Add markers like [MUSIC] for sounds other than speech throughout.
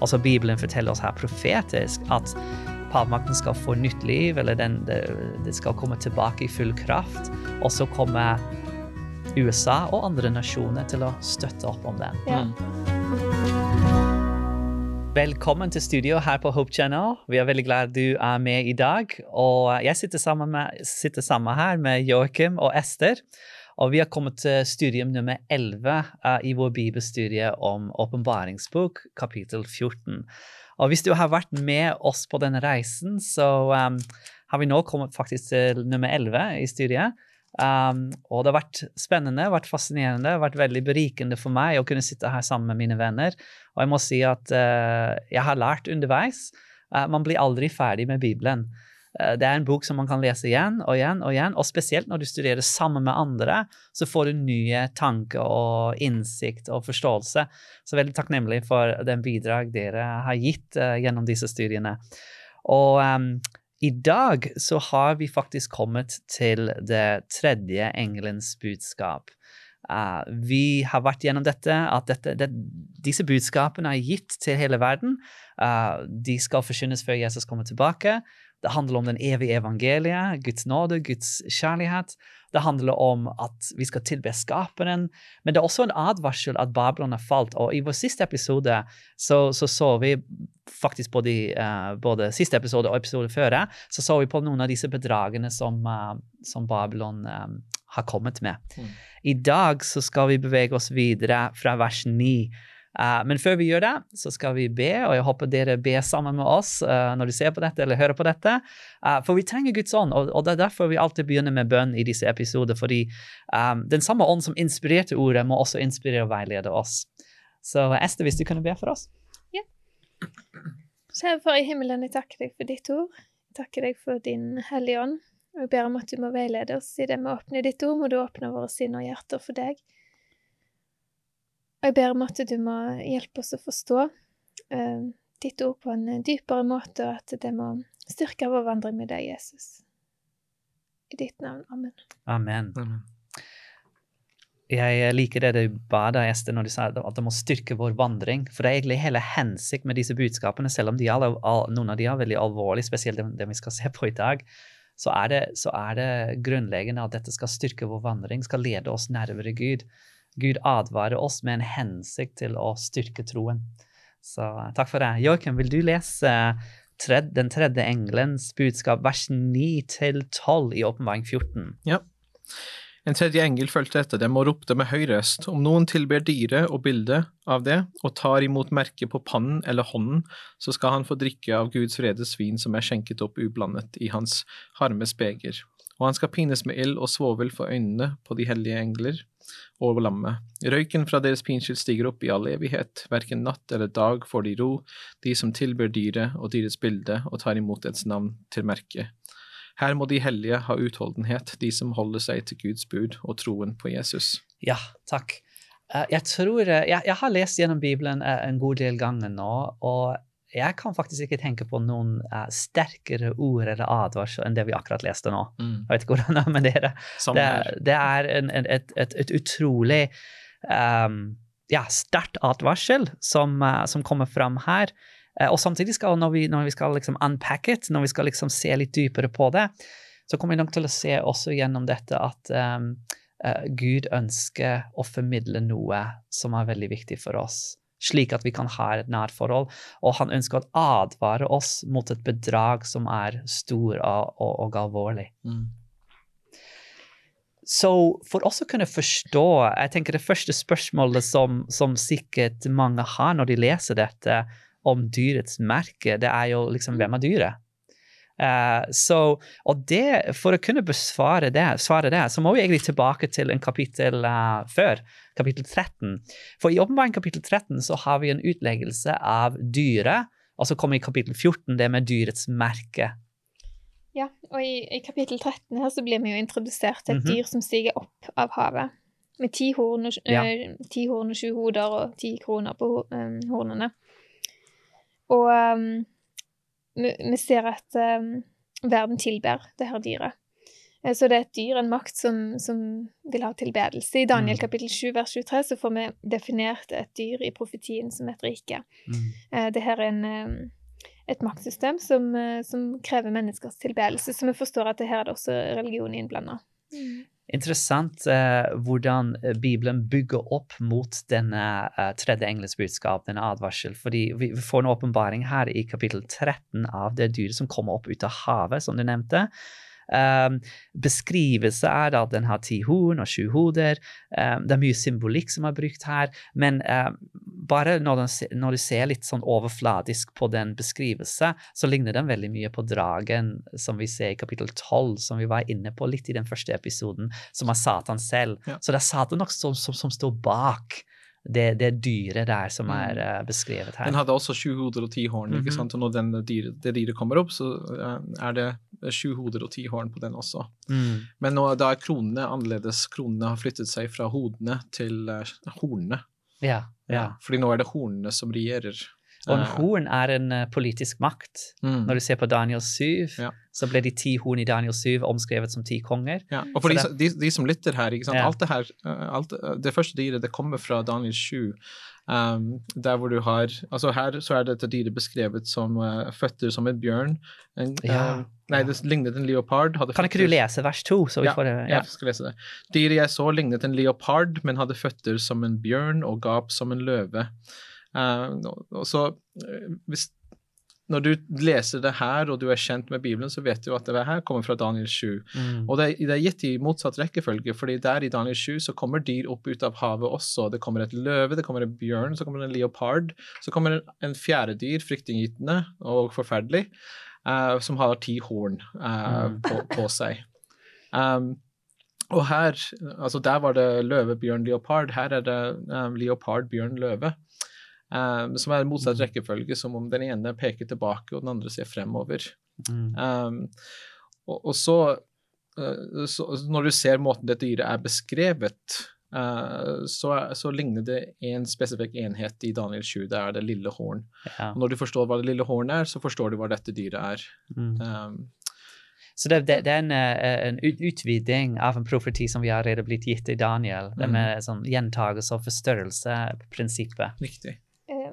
Altså Bibelen forteller oss her profetisk at pavmakten skal få nytt liv, eller den, det, det skal komme tilbake i full kraft. Og så kommer USA og andre nasjoner til å støtte opp om den. Ja. Velkommen til studio her på Hope Channel. Vi er veldig glad du er med i dag. Og jeg sitter sammen, med, sitter sammen her med Joakim og Ester. Og vi har kommet til studium nummer 11 uh, i vår bibelstudie om åpenbaringsbok, kapittel 14. Og hvis du har vært med oss på denne reisen, så um, har vi nå kommet faktisk til nummer 11 i studiet. Um, og det har vært spennende, vært fascinerende, vært veldig berikende for meg å kunne sitte her sammen med mine venner. Og jeg må si at uh, jeg har lært underveis. Uh, man blir aldri ferdig med Bibelen. Uh, det er en bok som man kan lese igjen og igjen og igjen, og spesielt når du studerer sammen med andre, så får du nye tanker og innsikt og forståelse. Så veldig takknemlig for den bidrag dere har gitt gjennom disse studiene. Og um, i dag så har vi faktisk kommet til det tredje engelens budskap. Uh, vi har vært gjennom dette, at dette, det, disse budskapene er gitt til hele verden. Uh, de skal forsynes før Jesus kommer tilbake. Det handler om den evige evangeliet, Guds nåde, Guds kjærlighet. Det handler om at vi skal tilbe Skaperen. Men det er også en advarsel at Babylon har falt. Og i vår siste episode så så, så vi faktisk både, uh, både siste episode og episode før så så vi på noen av disse bedragene som, uh, som Babylon um, har kommet med. Mm. I dag så skal vi bevege oss videre fra vers 9 Uh, men før vi gjør det, så skal vi be, og jeg håper dere ber sammen med oss uh, når du ser på dette eller hører på dette. Uh, for vi trenger Guds ånd, og, det er derfor vi alltid begynner med bønn i disse episoder. Fordi den samme ånd som inspirerte ordet, må også inspirere og veilede oss. Så Ester, hvis du kunne be for oss? Ja. Kjære Far i himmelen, jeg takker deg for ditt ord. Jeg takker deg for din Hellige Ånd. Og jeg ber om at du må veilede oss i det med å åpne ditt ord, må du åpne våre sinn og hjerter for deg. Og jeg ber om at du må hjelpe oss å forstå uh, ditt ord på en dypere måte, og at det må styrke vår vandring med deg, Jesus. I ditt navn. Amen. Amen. Amen. Jeg liker det du ba da, Esther, når du sa at det må styrke vår vandring. For det er egentlig hele hensikt med disse budskapene, selv om de er, noen av de er veldig alvorlige, spesielt det, vi skal se på i dag. Så er, det, så er det grunnleggende at dette skal styrke vår vandring, skal lede oss nærmere Gud. Gud advarer oss med en hensikt til å styrke troen. Så eh, takk for det. Joakim, vil du lese tredje, den tredje engelens budskap, vers 9-12 i Åpenbaring 14? Ja. En tredje engel fulgte etter dem og ropte med høy røst, om noen tilber dyret og bildet av det, og tar imot merket på pannen eller hånden, så skal han få drikke av Guds vredes vin som er skjenket opp ublandet i hans harmes beger. Og han skal pines med ild og svovel for øynene på de hellige engler og lammet. Røyken fra deres pinskyld stiger opp i all evighet, verken natt eller dag får de ro, de som tilber dyret og dyrets bilde og tar imot dets navn til merke. Her må de hellige ha utholdenhet, de som holder seg til Guds bud og troen på Jesus. Ja, takk. Eh, jeg tror, eh, jeg, jeg har lest gjennom Bibelen eh, en god del ganger nå, og jeg kan faktisk ikke tenke på noen uh, sterkere ord eller advarsel enn det vi akkurat leste nå. Mm. Jeg vet ikke hvordan det er med dere. Det, det, er en, en, et, et, et, utrolig um, ja, sterkt advarsel som, uh, som, kommer fram her. Uh, og samtidig skal, når vi, når vi skal liksom unpack it, når vi skal liksom se litt dypere på det, så kommer vi nok til å se også gjennom dette at um, Gud ønsker å formidle noe som er veldig viktig for oss slik at vi kan ha et nært forhold. Og han ønsker å advare oss mot et bedrag som er stor og, og, og alvorlig. Mm. Så for oss å kunne forstå jeg tenker Det første spørsmålet som, som sikkert mange har når de leser dette om dyrets merke, det er jo liksom hvem er dyret? Uh, så, og det, For å kunne besvare det, det, så må vi egentlig tilbake til en kapittel uh, før, kapittel 13. For i åpenbaring kapittel 13 så har vi en utleggelse av dyret, og så kommer i kapittel 14 det med dyrets merke. Ja, og i, i kapittel 13 her så blir vi jo introdusert til et mm -hmm. dyr som stiger opp av havet. Med ti horn og, ja. uh, ti horn og sju hoder og ti kroner på um, hornene. Og um, vi, ser at um, verden tilber det her dyret. Eh, Så det er et dyr, en makt, som, som vil ha tilbedelse. I Daniel Mm. kapittel 7 vers 23 så får vi definert et dyr i profetien som et rike. Mm. Eh, Det her er en, eh, et maktsystem som, eh, som krever menneskers tilbedelse, så vi forstår at det her er det også religion innblanda. Interessant eh, hvordan eh, Bibelen bygger opp mot denne eh, tredje engelsk budskap, denne advarsel. Fordi vi, får en åpenbaring her i kapittel 13 av det dyret som kommer opp ut av havet, som du nevnte. Um, beskrivelse er at den har ti horn og sju hoder. Um, det er mye symbolikk som er brukt her, men um, bare når, den, når du ser litt sånn overfladisk på den beskrivelse, så ligner den veldig mye på dragen som vi ser i kapittel 12, som vi var inne på litt i den første episoden, som er Satan selv. Ja. Så det er Satan nok som, som, som står bak det, det dyret der som er eh, beskrevet her. Den hadde også sju hoder og ti horn, ikke Mhm. sant? og når den dyre, det dyret kommer opp, så uh, er det sju hoder og ti horn på den også. Mm. Men nå, da er kronene annerledes. Kronene har flyttet seg fra hodene til uh, hornene. Ja, ja. Fordi nå er det hornene som regjerer. Og en Eh, horn er en eh, politisk makt. mm. Når du ser på Daniel 7, Ja. så ble de ti horn i Daniel 7 omskrevet som ti konger. Ja, og for de, det- de, de som lytter her? Ja. alt det her, eh, alt, det første dyret, det kommer fra Daniel 7. Um, der hvor du har Altså her så er dette dyret beskrevet som uh, føtter som en bjørn. En, Ja, uh, nei, det lignet en leopard. Kan ikke du lese vers 2? Ja, får det? Ja. Jeg skal lese det. Dyret jeg så lignet en leopard, men hadde føtter som en bjørn og gap som en løve. Og så eh, hvis når du leser det her, og du er kjent med Bibelen, så vet du at det her kommer fra Daniel 7. Mm. Og det, det er gitt i motsatt rekkefølge, fordi der i Daniel 7 så kommer dyr opp ut av havet også. Det kommer et løve, det kommer en bjørn, så kommer det en leopard. Så kommer en, en fjerde dyr, fryktinngytende og forferdelig, uh, som har ti horn uh, Mm. på, på seg. Um, og her, altså der var det løve, bjørn, leopard. Her er det um, leopard, bjørn, løve. Um, som er motsatt Mm. rekkefølge, som om den ene peker tilbake og den andre ser fremover. Mm. Um, og, og så, uh, så Når du ser måten dette dyret er beskrevet, uh, så, så ligner det en spesifikk enhet i Daniel 7. Det er det lille horn. Ja. Og når du forstår hva det lille horn er, så forstår du hva dette dyret er. Mm. Um, Så det, det, det er en, eh, en utviding av en profeti som vi har allerede blitt gitt i Daniel. Det Mm. med sånn gjentagelse og forstørrelse-prinsippet. riktig.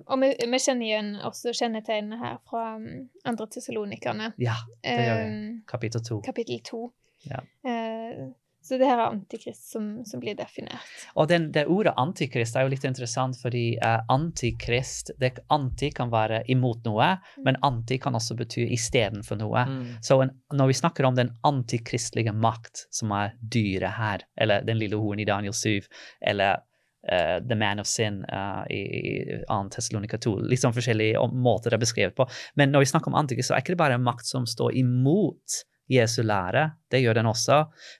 Og vi, vi kjenner igjen også kjennetegnene her fra um, andre tessalonikerne. Ja, det gjør vi. Eh, Kapittel to. kapittel to. Ja. Eh, så det her er antikrist som, som blir definert. Og den, det ordet antikrist er jo litt interessant, fordi eh, antikrist det, Anti kan være imot noe, men anti kan også bety istedenfor noe. Mm. Så en, når vi snakker om den antikristelige makt, som er dyret her, eller den lille horn i Daniel 7, eller eh, The Man of Sin uh, i, i 2. Tessalonika 2, litt sånn forskjellige måter det er beskrevet på. Men når vi snakker om antikrist, så er ikke det bare en makt som står imot Jesu lære, det gjør den også,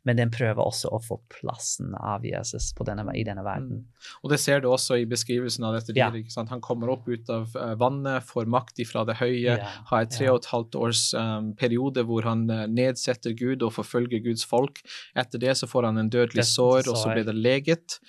men den prøver også å få plassen av Jesus på denne, i denne verden. Og det ser du også i beskrivelsen av dette Ja. dyret. ikke sant? Han kommer opp ut av eh, vannet, får makt ifra det høye, Ja, har et tre ja. og et halvt års um, periode hvor han nedsetter Gud og forfølger Guds folk. Etter det så får han en dødelig sår, og så blir det leget.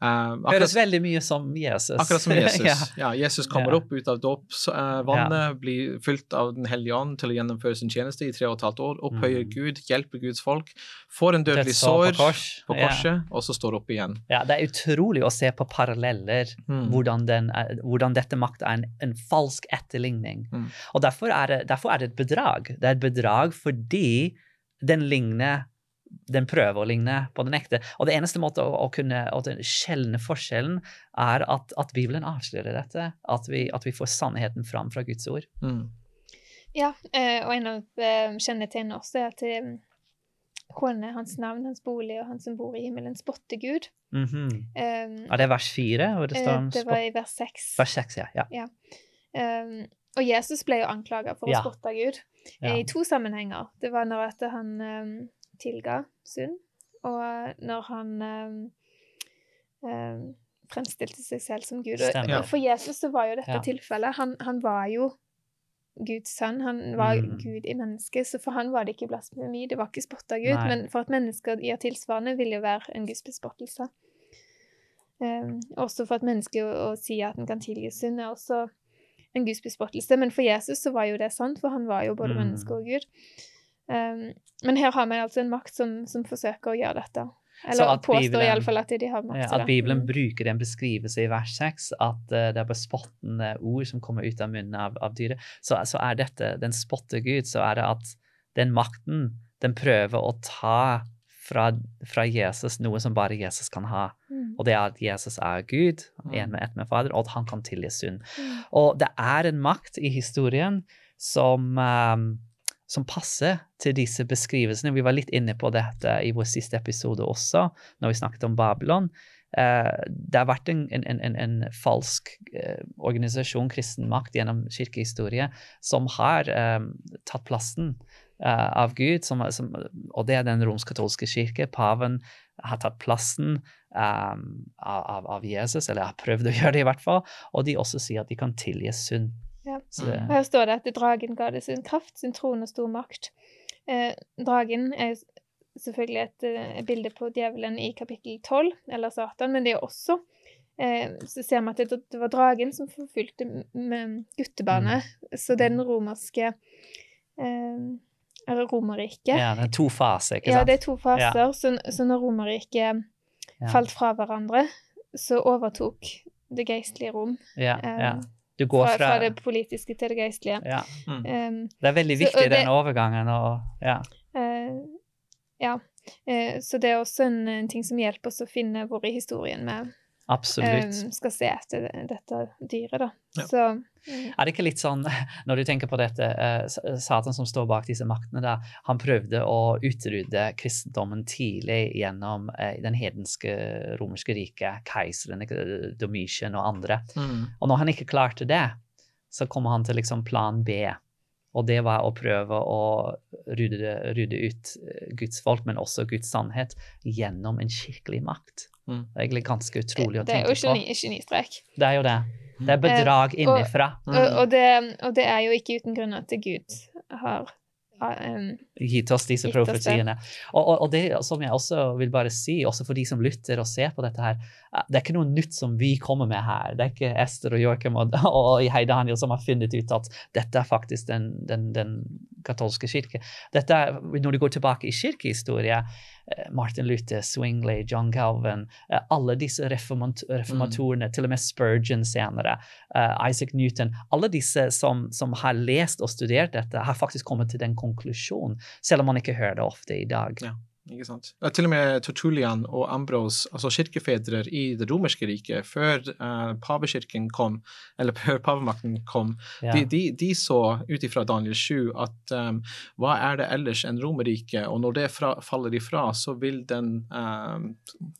Um, Høres veldig mye som Jesus. akkurat som Jesus. [LAUGHS] ja. ja. Jesus kommer Ja. opp ut av dåpsvannet, blir fylt av Den hellige ånd til å gjennomføre sin tjeneste i tre og et halvt år, opphøyer Mm. Gud, hjelper Guds folk, får en dødelig sår på kors. på korset, og så står opp igjen. Ja, det er utrolig å se på paralleller, Mm. hvordan, den hvordan dette makt er en, en falsk etterligning. Mm. Og derfor er, det, derfor er det et bedrag. Det er et bedrag fordi den ligner den prøver å ligne på den ekte. Og det eneste måte å, å kunne å skjelne forskjellen er at, at Bibelen avslører dette. At vi, at vi får sannheten fram fra Guds ord. Mm. Ja, eh, og en av eh, kjennetegnene også er at eh, kone, hans navn, hans bolig og han som bor i himmelen, spotter Gud. Mm -hmm. um, Er det vers fire? det står om det var i vers seks. Vers seks, ja. ja. Um, og Jesus ble jo anklaga for Ja. å spotte Gud ja. i to sammenhenger. Det var når at han eh, tilga synd, og når han eh, eh, fremstilte seg selv som Gud. Og og For Jesus så var jo dette Ja. tilfellet. Han, han var jo Guds sønn. Han var Mm. Gud i mennesket, så for han var det ikke blasfemi. Det var ikke spotta Gud. Nei. Men for at mennesker gjør tilsvarende, vil jo være en gudsbespottelse. Um, også for at mennesker å, å si at en kan tilgi synd, er også en gudsbespottelse. Men for Jesus så var jo det sant, for han var jo både Mm. menneske og Gud. Um, men her har vi altså en makt som, som forsøker å gjøre dette. Eller påstår Bibelen- iallfall at de har makt til det. at. Bibelen Mm. bruker den beskrivelse i vers 6, at uh, det er bespottende ord som kommer ut av munnen av, av dyret, så, så er dette Den spotter Gud, så er det at den makten, den prøver å ta fra, fra Jesus noe som bare Jesus kan ha. Mm. Og det er at Jesus er Gud, Mm. en med ett med Fader, og at han kan tilgi synd. Mm. Og det er en makt i historien som, ehm, som passer til disse beskrivelsene. Vi var litt inne på dette i vår siste episode også, når vi snakket om Babylon. Eh, det har vært en, en, en, en falsk eh, organisasjon, kristenmakt, gjennom kirkehistorie, som har um, tatt plassen uh, av Gud, som, som, og det er den romsk-katolske kirke. Paven har tatt plassen um, av, av- Jesus, eller har prøvd å [LAUGHS] gjøre det i hvert fall, og de også sier at de kan tilgi synd. Ja. Så det, Og her står det at dragen ga det sin kraft, sin trone og stor makt. Eh, dragen er selvfølgelig et et bilde på djevelen i kapittel 12, eller Satan, men det er også eh, så ser vi at det, det var dragen som forfulgte guttebarnet. Så det er den romerske eh, eller Romerriket. ja, det er to faser, ikke sant? Ja, det er to faser. Så, så når Romerriket Ja. falt fra hverandre, så overtok det geistlige rom. Ja, ja. Du går fra, fra, fra det politiske til det geistlige. ja. Mm. Um, Det er veldig viktig, så, det- den overgangen. Og, ja. Uh, ja. Uh, så det er også en, en ting som hjelper oss å finne hvor i historien vi Absolutt. Um, skal se etter dette dyret, da. Ja. Så mm, Er det ikke litt sånn, [LAUGHS] når du tenker på dette, uh, Satan som står bak disse maktene, da, han prøvde å utrydde kristendommen tidlig gjennom uh, den hedenske romerske riket, keiseren, Domitian og andre. Mm. Og når han ikke klarte det, så kom han til liksom plan B. Og det var å prøve å rydde, rydde ut Guds folk, men også Guds sannhet, gjennom en kirkelig makt. Mm. Det er egentlig ganske utrolig å det er tenke jo på. genistrek. Det er jo det. Det er bedrag Eh, innenfra. Mm. Og, og, det, og det er jo ikke uten grunn at Gud har um, gitt oss disse profetiene. Og, og, og det som jeg også vil bare si, også for de som lytter og ser på dette her, det er ikke noe nytt som vi kommer med her. Det er ikke Ester og Joakim og, [LAUGHS] og Hei Daniel som har funnet ut at dette er faktisk den, den, den katolske kirke. Dette er, når du går tilbake i kirkehistorie, eh, Martin Luther, Swingley, John Calvin, eh, alle disse reformat reformatorene, til og med Spurgeon senere, eh, Isaac Newton, alle disse som, som har lest og studert dette, har faktisk kommet til den konklusjonen, selv om man ikke hører det ofte i dag. Ja. Ikke sant? Ja, til og med Tertullian og Ambros, altså kirkefedrer i det romerske riket, før uh, pavekirken kom, eller [LAUGHS] før pavemakten kom, Ja. de, de, de så ut ifra Daniel 7 at um, hva er det ellers enn Romerriket, og når det fra, faller ifra, så vil den um,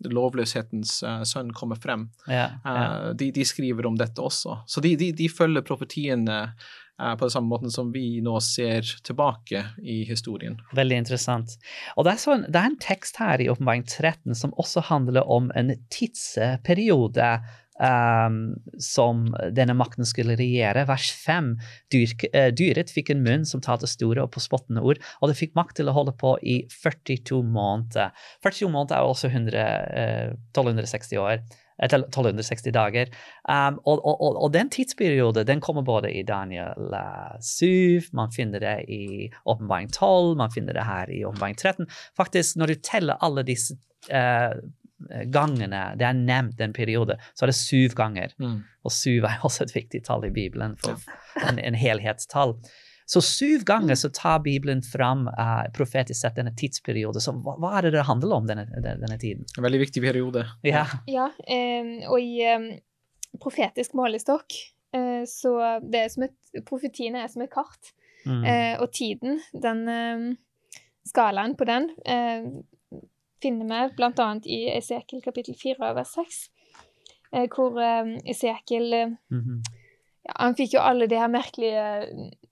lovløshetens uh, sønn komme frem. Ja, ja. Uh, de, de skriver om dette også. Så de, de, de følger profetiene på den samme måten som vi nå ser tilbake i historien. Veldig interessant. Og det er, sånn, det er en tekst her i Åpenbaring 13 som også handler om en tidsperiode um, som denne makten skulle regjere. Vers 5. Eh, dyret fikk en munn som talte store og på spottende ord, og det fikk makt til å holde på i 42 måneder. 42 måneder er også 100, eh, 1260 år. Eh, 1260 dager. Um, og, og, og, den tidsperiode den kommer både i Daniel eh, 7, man finner det i Åpenbaring 12, man finner det her i Åpenbaring 13. Faktisk, når du teller alle disse uh, gangene det er nevnt en periode, så er det syv ganger. Og syv er [LAUGHS] også et viktig tall i Bibelen, for en, en helhetstall. Så syv ganger så tar Bibelen fram uh, profetisk sett denne tidsperioden. Så hva, hva er det det handler om denne, denne, tiden? En veldig viktig periode. Ja. Ja, um, og i um, profetisk målestokk uh, så det er som et, Profetiene er som et kart. Mm. Uh, og tiden, den skalaen på den, eh, finner vi annet i Esekiel kapittel 4 vers 6, eh, hvor Esekiel mm -hmm. ja, Han fikk jo alle de her merkelige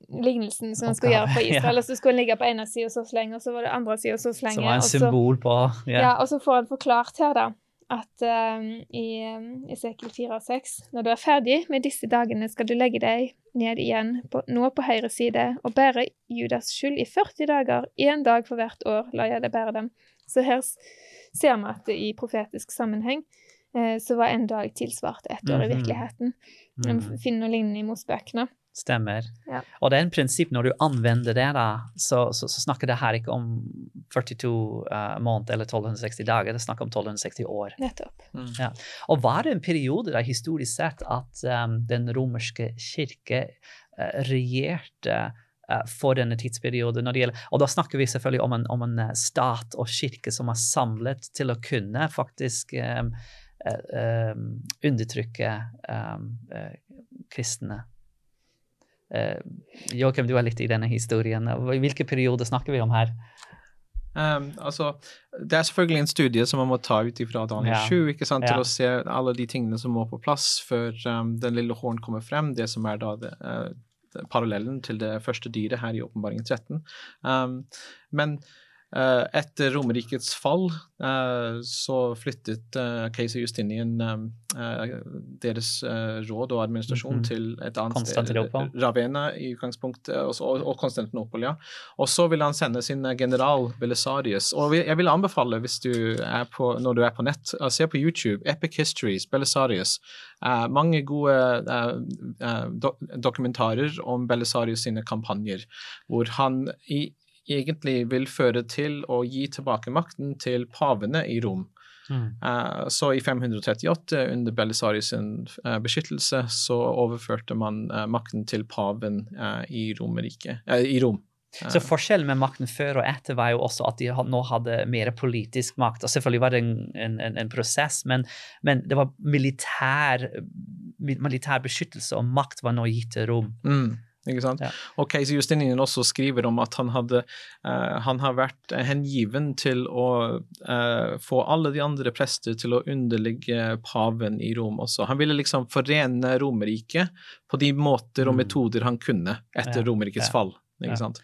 lignelsene som han skulle gjøre på Israel. ja. Og så skulle han ligge på ene sida så lenge, og så var det andre sida så lenge. Som var en og symbol på yeah. ja, og så får han forklart her, da, at um, i um, Esekiel 4 og 6 Når du er ferdig med disse dagene, skal du legge deg ned igjen, på, nå på høyre side, og bære Judas skyld i 40 dager, én dag for hvert år lar jeg deg bære dem. Så her ser vi at i profetisk sammenheng eh, så var en dag tilsvart ett år i Mhm. virkeligheten. Vi Mhm. finner noe lignende i Mosebøkene. Stemmer. Ja. Og det er en prinsipp når du anvender det, da, så, så, så snakker det her ikke om 42 uh, måneder eller 1260 dager, det snakker om 1260 år. Nettopp. Mm. Og var det en periode da, historisk sett at um, den romerske kirke uh, regjerte uh, for denne tidsperioden? Når det gjelder, og da snakker vi selvfølgelig om en, om en stat og kirke som er samlet til å kunne faktisk um, uh, um, undertrykke um, uh, kristne. Uh, Joakim, du er litt i denne historien. Hvilke perioder snakker vi om her? Um, altså, det er selvfølgelig en studie som man må ta ut ifra Daniel Ja. 7, ikke sant, til Ja. å se alle de tingene som må på plass før um, den lille horn kommer frem, det som er da det, uh, parallellen til det første dyret her i Åpenbaringen 13. Um, men eh, etter Romerrikets fall eh, så flyttet Casey keiser Justinian eh, deres eh, råd og administrasjon Mhm. til et annet sted, Ravena Ravenna i utgangspunktet, og, og, Konstantinopel, ja. Og så vil han sende sin eh, general Belisarius. Og jeg vil anbefale, hvis du er på, når du er på nett, å se på YouTube Epic Histories, Belisarius. Eh, mange gode eh, eh, do dokumentarer om Belisarius sine kampanjer, hvor han i, egentlig vil føre til å gi tilbake makten til pavene i Rom. Mm. Uh, Så i 538, under Belisarius sin eh, beskyttelse, så overførte man uh, makten til paven i Romerike, i Rom. Så forskjellen med makten før og etter var jo også at de nå hadde mer politisk makt. Og selvfølgelig var det en, en, en, en prosess, men, men det var militær, militær beskyttelse og makt var nå gitt til Rom. Mm, ikke sant? Ja. Og keiser Justinian også skriver om at han, hadde, uh, han har vært hengiven til å uh, få alle de andre prester til å underligge paven i Rom også. Han ville liksom forene Romerriket på de måter og Mm. metoder han kunne etter Ja, Romerrikets ja, fall. Ikke sant?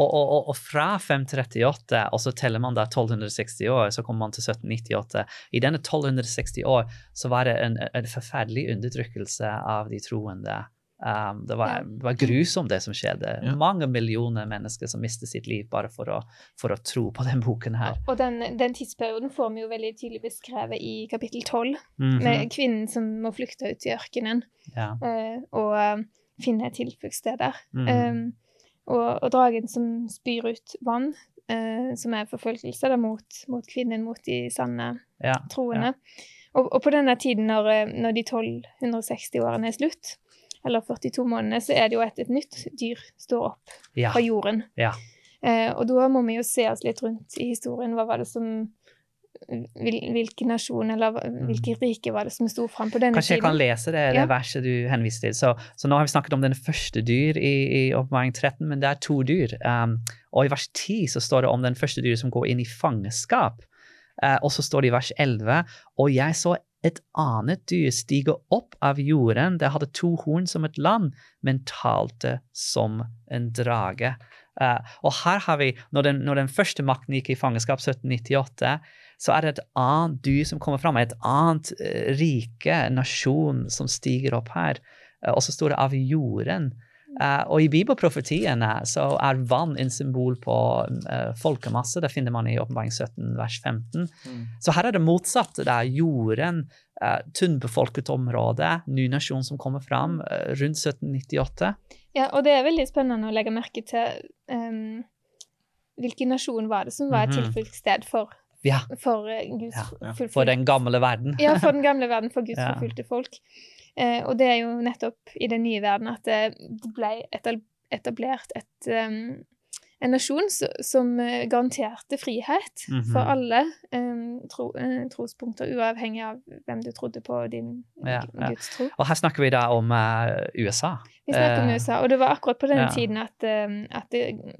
Og, og, og fra 538, og så teller man da 1260 år, så kommer man til 1798. I denne 1260 år så var det en, en forferdelig undertrykkelse av de troende. Um, det, var, det var grusomt, det som skjedde. Ja. Mange millioner mennesker som mistet sitt liv bare for å, for å tro på den boken her. Og den, den tidsperioden får vi jo veldig tydelig beskrevet i kapittel 12, -hmm. med kvinnen som må flykte ut i ørkenen Ja. uh, og eh, finne et tilfluktssted der. Mhm. Um, og, og dragen som spyr ut vann, uh, som er forfølgelse da, mot, mot kvinnen, mot de sanne ja. troende. Og, og på denne tiden, når, når de 1260-årene er slutt, eller 42 måneder, så er det jo at et nytt dyr står opp Ja. fra jorden. Ja. Eh, og da må vi jo se oss litt rundt i historien. Hva var det som hvil, Hvilken nasjon eller hvilke hvilket rike var det som sto fram på denne tiden? Kanskje jeg kan lese det, det Ja. verset du henviser til. Så, så nå har vi snakket om den første dyr i, i oppmaring 13, men det er to dyr. Um, og i vers 10 så står det om den første dyr som går inn i fangenskap. Uh, og så står det i vers 11 og jeg så et annet dyr stiger opp av jorden. Det hadde to horn som et lam, men talte som en drage. Uh, og her har vi, når den, når den første makten gikk i fangenskap, 1798, så er det et annet dyr som kommer fram, et annet uh, rike, nasjon, som stiger opp her. Uh, og så står det av jorden. Eh, og i bibelprofetiene så er vann en symbol på uh, folkemasse. Det finner man i Åpenbaring 17, vers 15. Mm. Så her er det motsatte. Det er jorden, uh, tynnbefolket område, ny nasjon som kommer fram eh, rundt 1798. Ja, og det er veldig spennende å legge merke til um, hvilken nasjon var det som var et Mhm. tilfluktssted for, Ja, for eh, Guds Ja, ja. for den gamle verden. Ja, for den gamle verden, for Guds [LAUGHS] forfulgte folk. Eh, og det er jo nettopp i den nye verden at det ble etablert et, um, en nasjon som eh, garanterte frihet Mhm. for alle um, tro, eh, trospunkter, uavhengig av hvem du trodde på din Ja, ja. Guds. Og her snakker vi da om eh, USA. Vi snakket om Eh, USA, og det var akkurat på denne ja. tiden at, um, at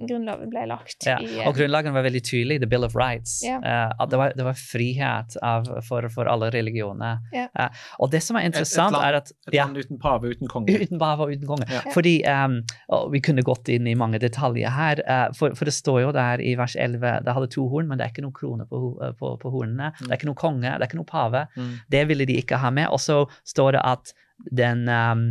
grunnloven ble lagt. Ja, i, eh, og Grunnloven var veldig tydelig, The Bill of Rights. Ja. Uh, det var, det var frihet av, for, for alle religioner. Ja. Eh, og det som er interessant, land- er at Et ja, land uten pave, uten konge. Uten pave og uten konge. Ja. Fordi um, og Vi kunne gått inn i mange detaljer her, uh, for, for det står jo der i vers 11 det hadde to horn, men det er ikke noen krone på, eh, på, på hornene. Det er ikke noen konge, det er ikke noen pave. Mm. Det ville de ikke ha med. Og så står det at den um,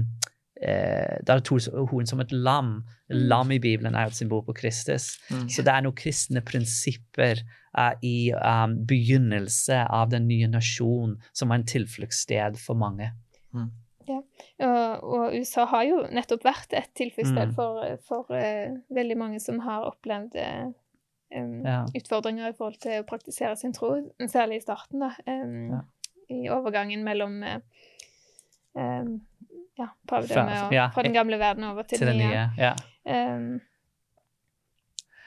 eh, Det er to horn som et lam. Lam i Bibelen er et symbol på Kristus. Mm. Så det er noen kristne prinsipper eh, i um, begynnelse av den nye nasjonen som er en tilfluktssted for mange. Og, og USA har jo nettopp vært et tilfluktssted Mm. for, for uh, veldig mange som har opplevd uh, Ja. utfordringer i forhold til å praktisere sin tro, særlig i starten, da. Um, Ja. I overgangen mellom eh, em, ja, Fra- ja, fra den gamle verden over til, Til den nye. Ja. um,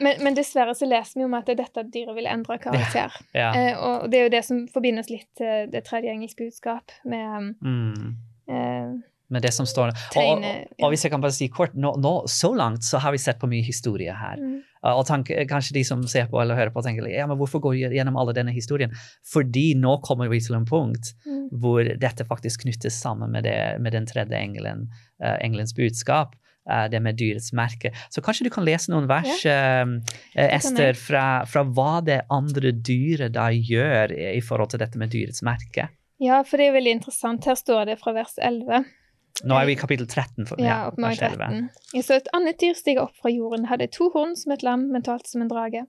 men, men dessverre så leser vi om at dette dyret vil endre karakter. [LAUGHS] ja. Eh, og det er jo det som forbindes litt til det tredje engelske budskap, med Mm. eh, med det som står og, og, og hvis jeg kan bare si kort, nå, nå, så langt så har vi sett på mye historie her. mm, Og tanke, kanskje de som ser på eller hører på, tenker ja, men hvorfor går vi gjennom alle denne historien? Fordi nå kommer vi til en punkt mm, hvor dette faktisk knyttes sammen med, det, med den tredje engelen, uh, engelens budskap. uh, det med dyrets merke. Så kanskje du kan lese noen vers, ja. uh, Ester, fra, fra hva det andre dyret da gjør i, i forhold til dette med dyrets merke. Ja, for det er veldig interessant. Her står det fra vers 11. Nå er vi i kapittel 13. For, Ja, ja, oppmåling vers 11. 13. Jeg så et annet dyr stige opp fra jorden, hadde to horn som et lam, men talte som en drage.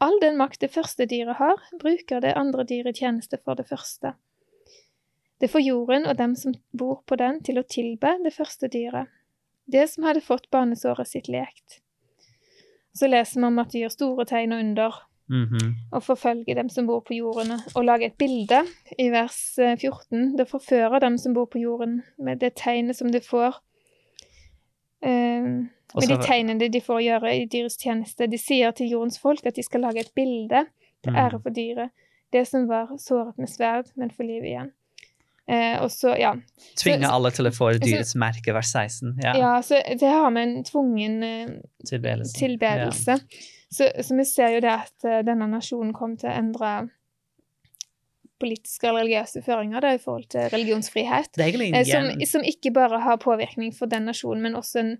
All den makt det første dyret har, bruker det andre dyret i tjeneste for det første. Det får jorden og dem som bor på den, til å tilbe det første dyret, det som hadde fått barnesåret sitt lekt. Så leser vi om at de gjør store tegn og under, Mhm. og forfølge dem som bor på jorden, og lage et bilde i vers eh, 14. Det forfører dem som bor på jorden, med det tegnet som de får. Uh, med de tegnene de får gjøre i dyrets tjeneste. De sier til jordens folk at de skal lage et bilde til Mm. ære for dyret. Det som var såret med sverd, men for liv igjen. Eh, og så, ja. Tvinge så- alle til å få dyrets merke, vers 16. Ja, ja. Så det har med en tvungen eh, tilbedelse. tilbedelse. Så, så vi ser jo det at eh, denne nasjonen kom til å endre politiske eller religiøse føringer da, i forhold til religionsfrihet. Det Eh, som, som ikke bare har påvirkning for den nasjonen, men også en,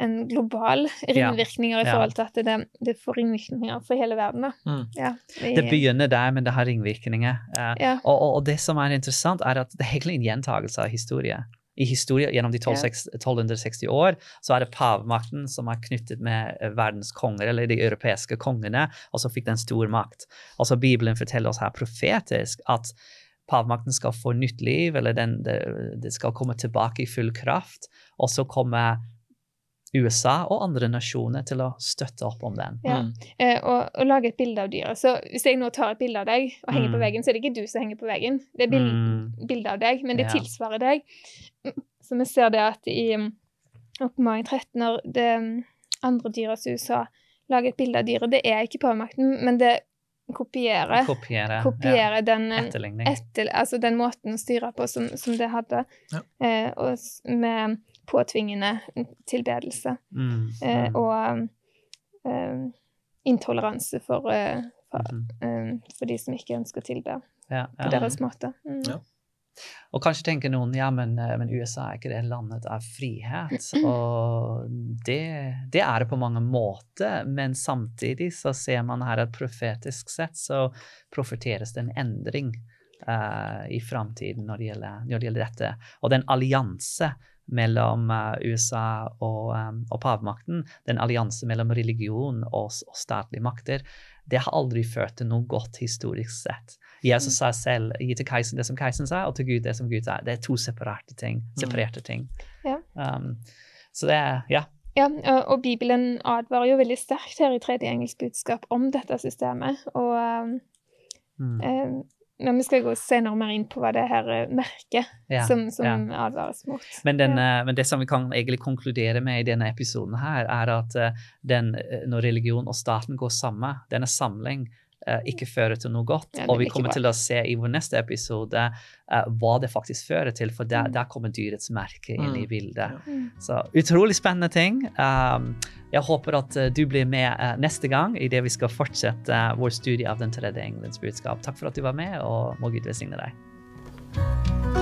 en global ringvirkninger i forhold til at det, det får ringvirkninger for hele verden. Mm. Ja, i- Det begynner der, men det har ringvirkninger. Eh, ja, og, og, og det som er interessant, er at det er egentlig en gjentagelse av historie. I historie gjennom de 12, Ja. 1260 år så er det pavemakten som er knyttet med eh, verdens konger, eller de europeiske kongene, og så fikk den stor makt. Altså Bibelen forteller oss her profetisk at pavemakten skal få nytt liv, eller den, det, det skal komme tilbake i full kraft, og så kommer USA og andre nasjoner til å støtte opp om den. ja. Mm. Eh, og, og lage et bilde av dyret. Så hvis jeg nå tar et bilde av deg og henger Mm. på veggen, så er det ikke du som henger på veggen. Det er bild, Mm. bilde av deg, men det Ja. tilsvarer deg. [LAUGHS] Så vi ser det at i oppmaling oppmaring 13, når det um, andre dyret i USA lager et bilde av dyret, det er ikke påmakten, men det kopierer, kopierer, kopierer den, Ja. den, etter, altså den måten å styre på som, som det hadde, Ja. eh, og med påtvingende tilbedelse. Mm, Eh, mm, og um, intoleranse for, eh, for, mm. for de som ikke ønsker å tilbe ja, på deres måte. Mm. Ja. Og kanskje tenker noen ja, men, eh, men USA er ikke det landet av frihet. [CLEARS THROAT] Og det, det er det på mange måter, men samtidig så ser man her at profetisk sett så profeteres det en endring uh, i framtiden når, når det gjelder dette. Og den allianse mellom eh, USA og, um, og pavmakten, den allianse mellom religion og, og statlige makter, det har aldri ført til noe godt historisk sett. Jesus sa selv gi til keiseren det som keiseren sa, og til Gud det som Gud sa. Det er to separerte ting. separerte ting. Ja. Um, så det er Ja. Ja, og- Bibelen advarer jo veldig sterkt her i tredje engelsk budskap om dette systemet. Og um, Mm. eh, men vi skal gå senere mer inn på hva det her merker merket ja. som, som ja. advares mot. Men, den, ja. eh, men det som vi kan egentlig konkludere med i denne episoden, her, er at eh, den, eh, når religion og staten går sammen, denne samling eh, ikke fører til noe godt. Ja, og vi kommer bra. til å se i vår neste episode uh, hva det faktisk fører til, for der, Mm. der kommer dyrets merke inn i Mm. bildet. Mm. Så utrolig spennende ting. Um, jeg håper at eh, du blir med uh, neste gang i det vi skal fortsette uh, vår studie av den tredje engelens budskap. Takk for at du var med, og må Gud velsigne deg.